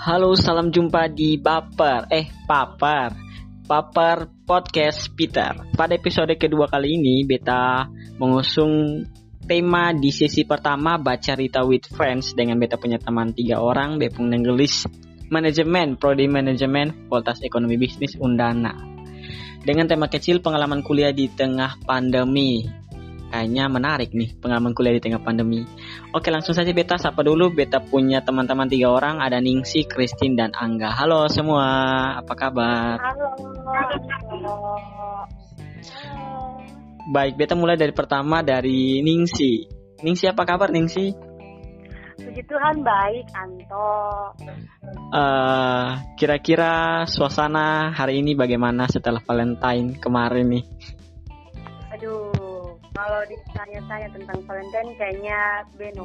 Halo, salam jumpa di Baper, eh Papar, Papar Podcast Peter. Pada episode kedua kali ini, Beta mengusung tema di sesi pertama baca Rita with Friends dengan Beta punya teman tiga orang, Bepung Nenggelis, Manajemen, Prodi Manajemen, Fakultas Ekonomi Bisnis Undana. Dengan tema kecil pengalaman kuliah di tengah pandemi. Kayaknya menarik nih pengalaman kuliah di tengah pandemi. Oke langsung saja Beta sapa dulu. Beta punya teman-teman tiga orang. Ada Ningsi, Christine, dan Angga. Halo semua, apa kabar? Halo. Halo. Baik, Beta mulai dari pertama dari Ningsi. Ningsi apa kabar Ningsi? Puji Tuhan baik, Anto. Eh, kira-kira suasana hari ini bagaimana setelah Valentine kemarin nih? Ditanya-tanya tentang Valentine kayaknya beno.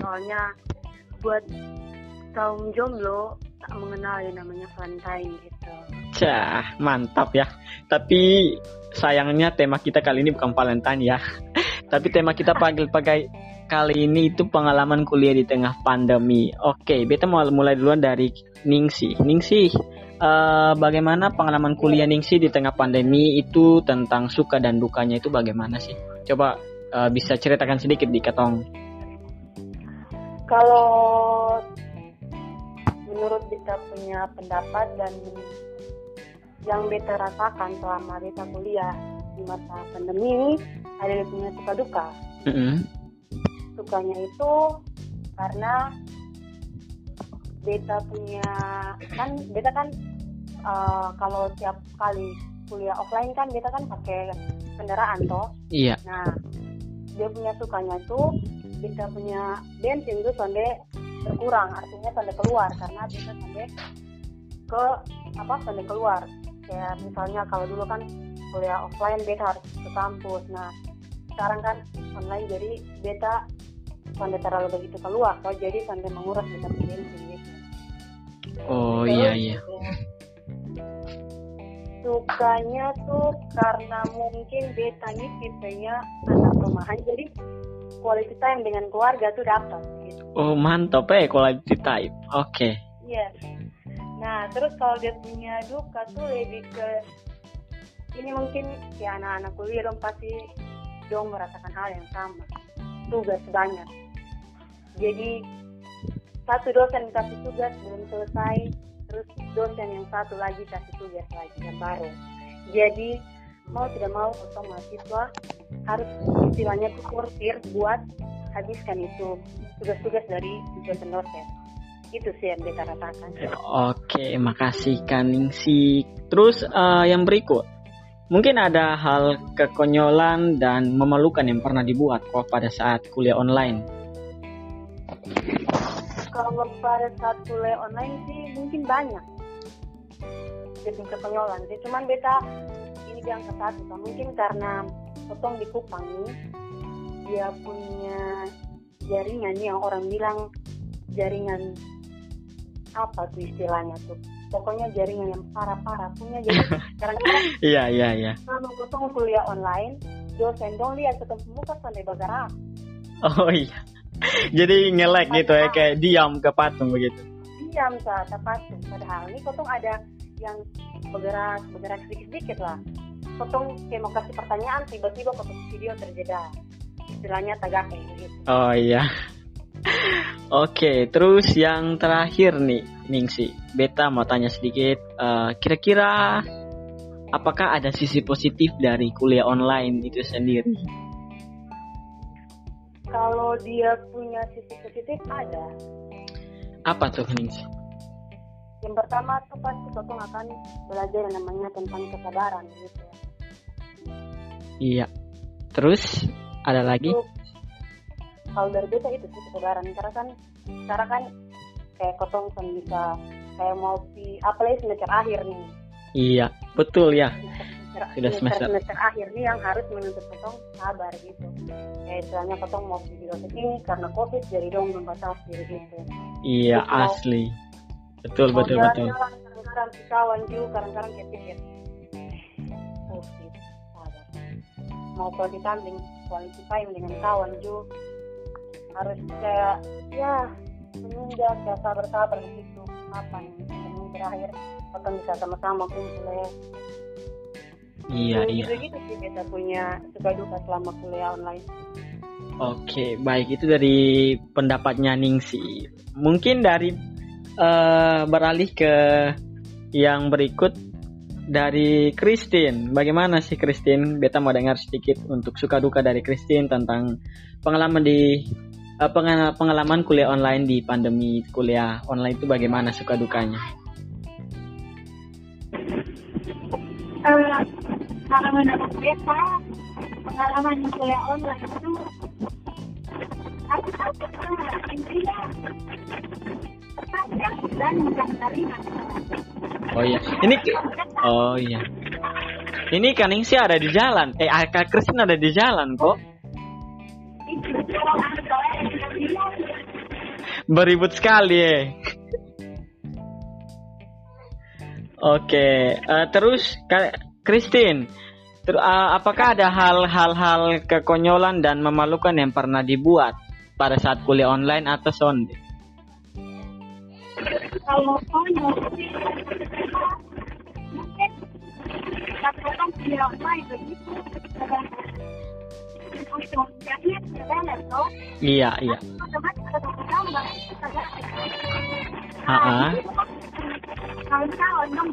Soalnya buat kaum jomblo tak mengenal yang namanya Valentine gitu. Cah, mantap ya. Tapi sayangnya tema kita kali ini bukan Valentine ya. Tapi tema kita pagi-pagi kali ini itu pengalaman kuliah di tengah pandemi. Oke, beta mau mulai duluan dari Ningsi. Ningsi, eh, bagaimana pengalaman kuliah Ningsi di tengah pandemi itu tentang suka dan dukanya itu bagaimana sih? Coba eh, bisa ceritakan sedikit di Katong. Kalau menurut kita punya pendapat dan yang beta rasakan selama beta kuliah di masa pandemi ini ada yang punya suka duka. Mm-mm. sukanya itu karena beta punya kan beta kan eh, kalau tiap kali kuliah offline kan beta kan pakai kendaraan toh Iya. nah dia punya sukanya itu beta punya bensin itu sampai berkurang artinya sampai keluar karena beta sampai ke apa sampai keluar kayak misalnya kalau dulu kan kuliah offline beta harus ke kampus nah sekarang kan online jadi beta sampai terlalu begitu keluar kok jadi sampai menguras beta bensin gitu Oh iya iya. Sukanya tuh karena mungkin beta ini tipenya anak rumahan jadi quality time dengan keluarga tuh dapat gitu Oh mantap eh quality time. Oke. Iya. Nah, terus kalau dia punya duka tuh lebih ke ini mungkin ya anak-anak kuliah dong pasti dong merasakan hal yang sama. Tugas banyak. Jadi satu dosen kasih tugas belum selesai, terus dosen yang satu lagi kasih tugas lagi yang baru. Jadi mau tidak mau untuk mahasiswa harus istilahnya tuh kursir buat habiskan itu tugas-tugas dari dosen-dosen itu sih yang beta rasakan Oke, makasih Kaningsi. Terus eh, yang berikut, mungkin ada hal kekonyolan dan memalukan yang pernah dibuat kok pada saat kuliah online. Kalau pada saat kuliah online sih mungkin banyak. Jadi kekonyolan sih. Cuman beta ini yang ke satu mungkin karena potong di Kupang nih dia punya jaringan yang orang bilang jaringan apa tuh istilahnya tuh? Pokoknya jaringan yang parah-parah punya. Jadi kadang-kadang Iya, iya, iya. kalau potong kuliah online dosen dong lihat ketemu muka sampai bergerak Oh iya. Jadi nge-lag gitu ya, kayak diam ke patung begitu. diam saat tepat padahal ini potong ada yang bergerak bergerak sedikit sedikit lah potong kayak mau kasih pertanyaan tiba-tiba potong video terjeda istilahnya tagak kayak gitu Oh iya. Oke, terus yang terakhir nih, Ningsi. Beta mau tanya sedikit, eh, kira-kira apakah ada sisi positif dari kuliah online itu sendiri? Kalau dia punya sisi positif ada Apa tuh, Ningsi? yang pertama tuh pasti potong akan belajar yang namanya tentang kesabaran gitu ya Iya. Terus ada lagi? Kalau dari beta itu sih kesabaran karena kan sekarang kan kayak potong kan bisa kayak mau di apalagi semester akhir nih Iya, betul ya. Semester, Sudah semester. semester akhir nih yang harus menuntut potong sabar gitu kayak istilahnya potong mau di ini karena covid jadi dong membatasi gitu Iya, Betul. asli. Betul, mau betul, betul. kadang-kadang si kawan juga kadang-kadang kayak pikir oh gitu sabar mau quality time dengan quality time dengan kawan juga harus kayak ya menunda kayak sabar-sabar gitu kapan yang terakhir kita bisa sama-sama kumpul ya Iya, iya. gitu sih kita punya suka duka selama kuliah online Oke, baik itu dari pendapatnya Ningsi. Mungkin dari eh, beralih ke yang berikut dari Christine. Bagaimana sih Christine? Beta mau dengar sedikit untuk suka duka dari Christine tentang pengalaman di pengal- pengalaman kuliah online di pandemi kuliah online itu bagaimana suka dukanya? Eh, kalau menurut beta pengalaman kuliah online itu aku intinya dan Oh iya, ini oh iya. Ini kan Ningsi ada di jalan. Eh, Kak Christine ada di jalan kok. beribut sekali ya. Oke, eh, terus Kak Christine, ter- eh, apakah ada hal-hal kekonyolan dan memalukan yang pernah dibuat pada saat kuliah online atau sonde? kalau konyol sih mungkin katakan kuliah online begitu untuk jadi sebenarnya tuh Iya, iya.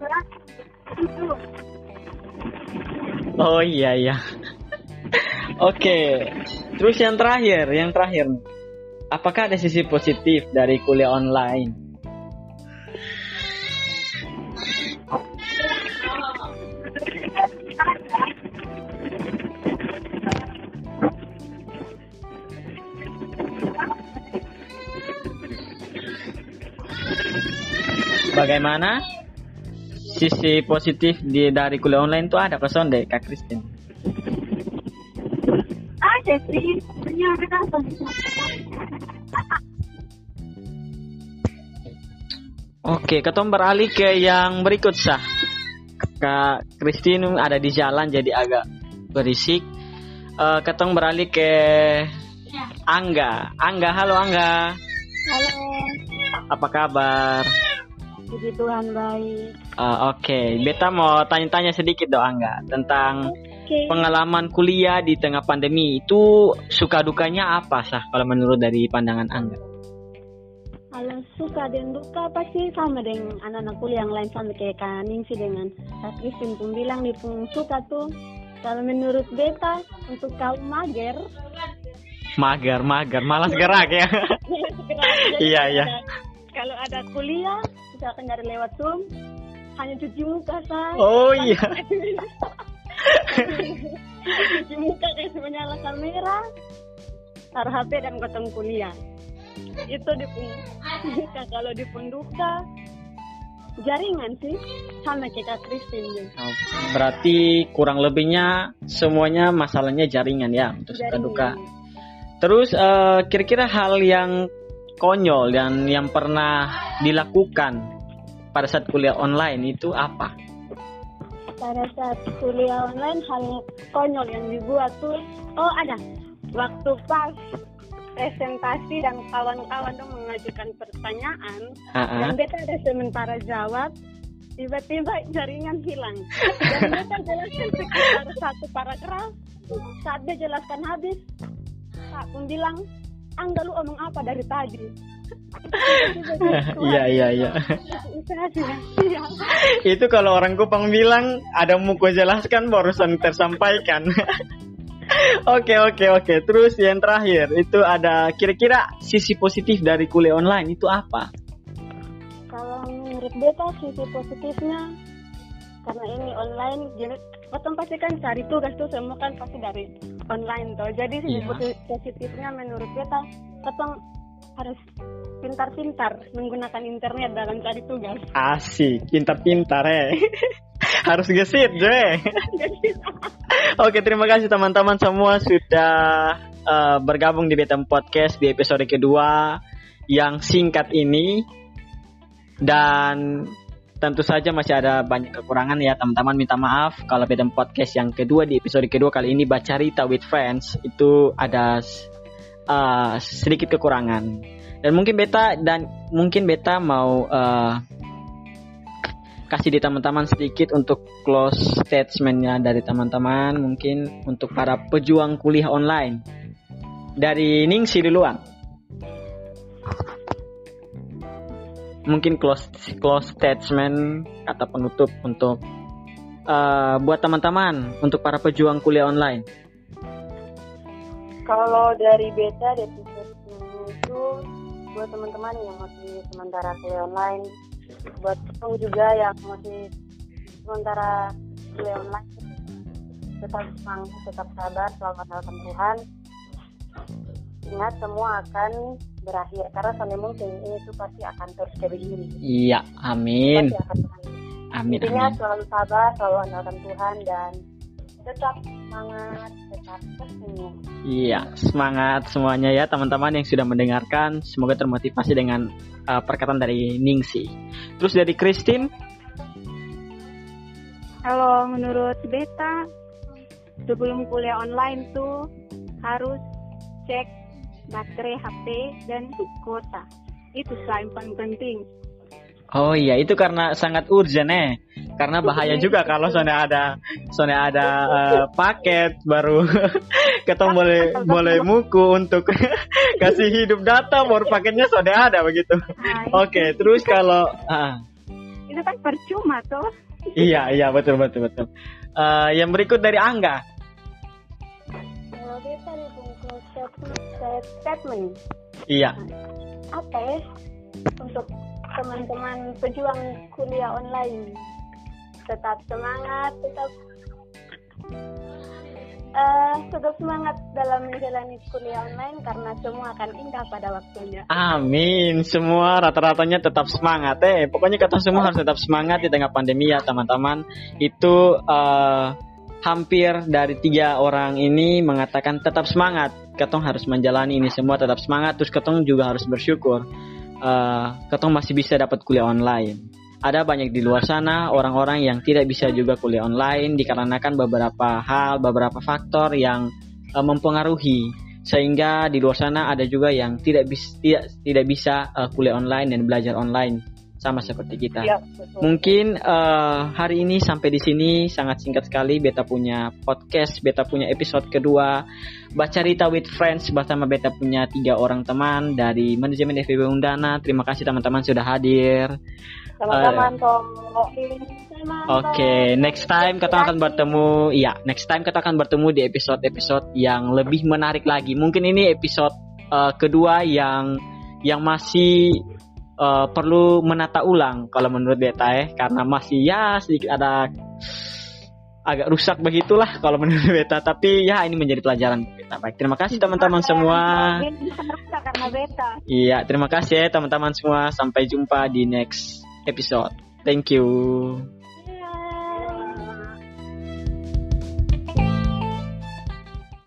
belas itu Oh iya iya. Oke. Terus yang terakhir, yang terakhir. Apakah ada sisi positif dari kuliah online? Bagaimana? Sisi positif di dari kuliah online itu ada kesan deh Kak Christine. ada sih ternyata kan Oke, kita beralih ke yang berikut sah. Kak Christine ada di jalan jadi agak berisik. Eh kita beralih ke Angga. Angga, halo Angga. halo Apa kabar? Puji Tuhan baik Eh, Oke, beta mau tanya-tanya sedikit dong Angga tentang oke pengalaman kuliah di tengah pandemi itu suka dukanya apa sah kalau menurut dari pandangan Angga? Kalau suka dan duka pasti sama dengan anak-anak kuliah yang lain sama kayak Kak Ningsi dengan Kak Christine pun bilang di pun suka tuh. Kalau menurut beta untuk kaum mager, Mager, mager, malas gerak ya. Iya, iya. Ada- kuliah, misalkan dari lewat Zoom, hanya cuci muka say. Oh iya. cuci muka kayak menyala kamera, taruh HP dan gotong kuliah. Itu di pun duka. Kalau di pun duka, jaringan sih sama kayak Christine nih. Oh, Berarti kurang lebihnya semuanya masalahnya jaringan ya untuk suka duka. Terus eh, kira-kira hal yang konyol dan yang pernah dilakukan pada saat kuliah online itu apa? pada saat kuliah online hal konyol yang dibuat tuh oh ada. Waktu pas presentasi dan kawan-kawan tuh mengajukan pertanyaan Ah, dan beta ada sementara jawab tiba-tiba jaringan hilang. Dan beta jelaskan sekitar satu paragraf saat dia jelaskan habis Pak pun bilang Angga lu omong apa dari tadi Iya iya iya. Itu kalau orang Kupang bilang ada mau kau jelaskan barusan tersampaikan. Oke oke oke. Terus yang terakhir itu ada kira-kira sisi positif dari kuliah online itu apa? Kalau menurut beta sisi positifnya karena ini online jadi potong pasti kan cari tugas tuh semua kan pasti dari online tuh. Jadi sisi Iya. posi- positifnya menurut beta potong harus pintar-pintar menggunakan internet dalam cari tugas. Asik, pintar-pintar eh. Harus gesit, Joy. Oke, terima kasih teman-teman semua sudah eh, bergabung di Betem Podcast di episode kedua yang singkat ini. Dan tentu saja masih ada banyak kekurangan ya teman-teman. Minta maaf kalau Betem Podcast yang kedua di episode kedua kali ini. Bacarita with Friends itu ada uh, sedikit kekurangan. Dan mungkin beta dan mungkin beta mau uh, kasih di teman-teman sedikit untuk close statementnya dari teman-teman mungkin untuk para pejuang kuliah online. Dari Ningsi duluan mungkin close close statement kata penutup untuk uh, buat teman-teman untuk para pejuang kuliah online? Kalau dari beta dari itu buat teman-teman yang masih sementara kuliah online, buat kamu juga yang masih sementara kuliah online, tetap semangat, tetap sabar, selalu andalkan Tuhan. Ingat semua akan berakhir karena sampai mungkin ini tuh pasti akan terus kayak begini. Iya, amin. Pasti akan berakhir. Amin, Intinya amin. selalu sabar, selalu andalkan Tuhan dan tetap semangat, tetap tersenyum. Iya, semangat semuanya ya teman-teman yang sudah mendengarkan. Semoga termotivasi dengan uh, perkataan dari Ningsi. Terus dari Christine, Kalau menurut Beta, sebelum kuliah online tuh harus cek baterai HP dan kuota. Itu yang paling penting. oh iya itu karena sangat urgent eh. Karena bahaya juga kalau soalnya ada soalnya ada uh, paket baru ketemu boleh boleh muku untuk kasih hidup data baru paketnya sudah ada begitu. Nah, Oke, terus kalau ah, itu kan percuma tuh. iya iya betul betul betul. Eh, yang berikut dari Angga. Statement, Iya. apa ya untuk teman-teman pejuang kuliah online tetap semangat tetap eh tetap semangat dalam menjalani kuliah online karena semua akan indah pada waktunya Amin. Semua rata-ratanya tetap semangat eh. Pokoknya kata semua harus tetap semangat di tengah pandemi ya teman-teman. Itu eh, hampir dari tiga orang ini mengatakan tetap semangat. Ketong harus menjalani ini semua tetap semangat. Terus ketong juga harus bersyukur. eh ketong masih bisa dapat kuliah online. Ada banyak di luar sana orang-orang yang tidak bisa juga kuliah online dikarenakan beberapa hal, beberapa faktor yang eh, mempengaruhi sehingga di luar sana ada juga yang tidak bis, tidak tidak bisa uh, kuliah online dan belajar online sama seperti kita. ya betul Mungkin uh, hari ini sampai di sini sangat singkat sekali beta punya podcast, beta punya episode kedua Baca Rita with Friends bersama beta punya tiga orang teman dari manajemen FEB Undana. Terima kasih teman-teman sudah hadir. teman-teman Tom Oke, next time kita akan bertemu. Iya, next time kita akan bertemu di episode-episode yang lebih menarik lagi. Mungkin ini episode uh, kedua yang yang masih uh, perlu menata ulang kalau menurut beta ya, karena masih ya sedikit ada agak rusak begitulah kalau menurut beta. Tapi ya ini menjadi pelajaran beta. Baik, terima kasih teman-teman semua. karena Beta. Iya, terima kasih ya teman-teman semua. Sampai jumpa di next episode. Thank you.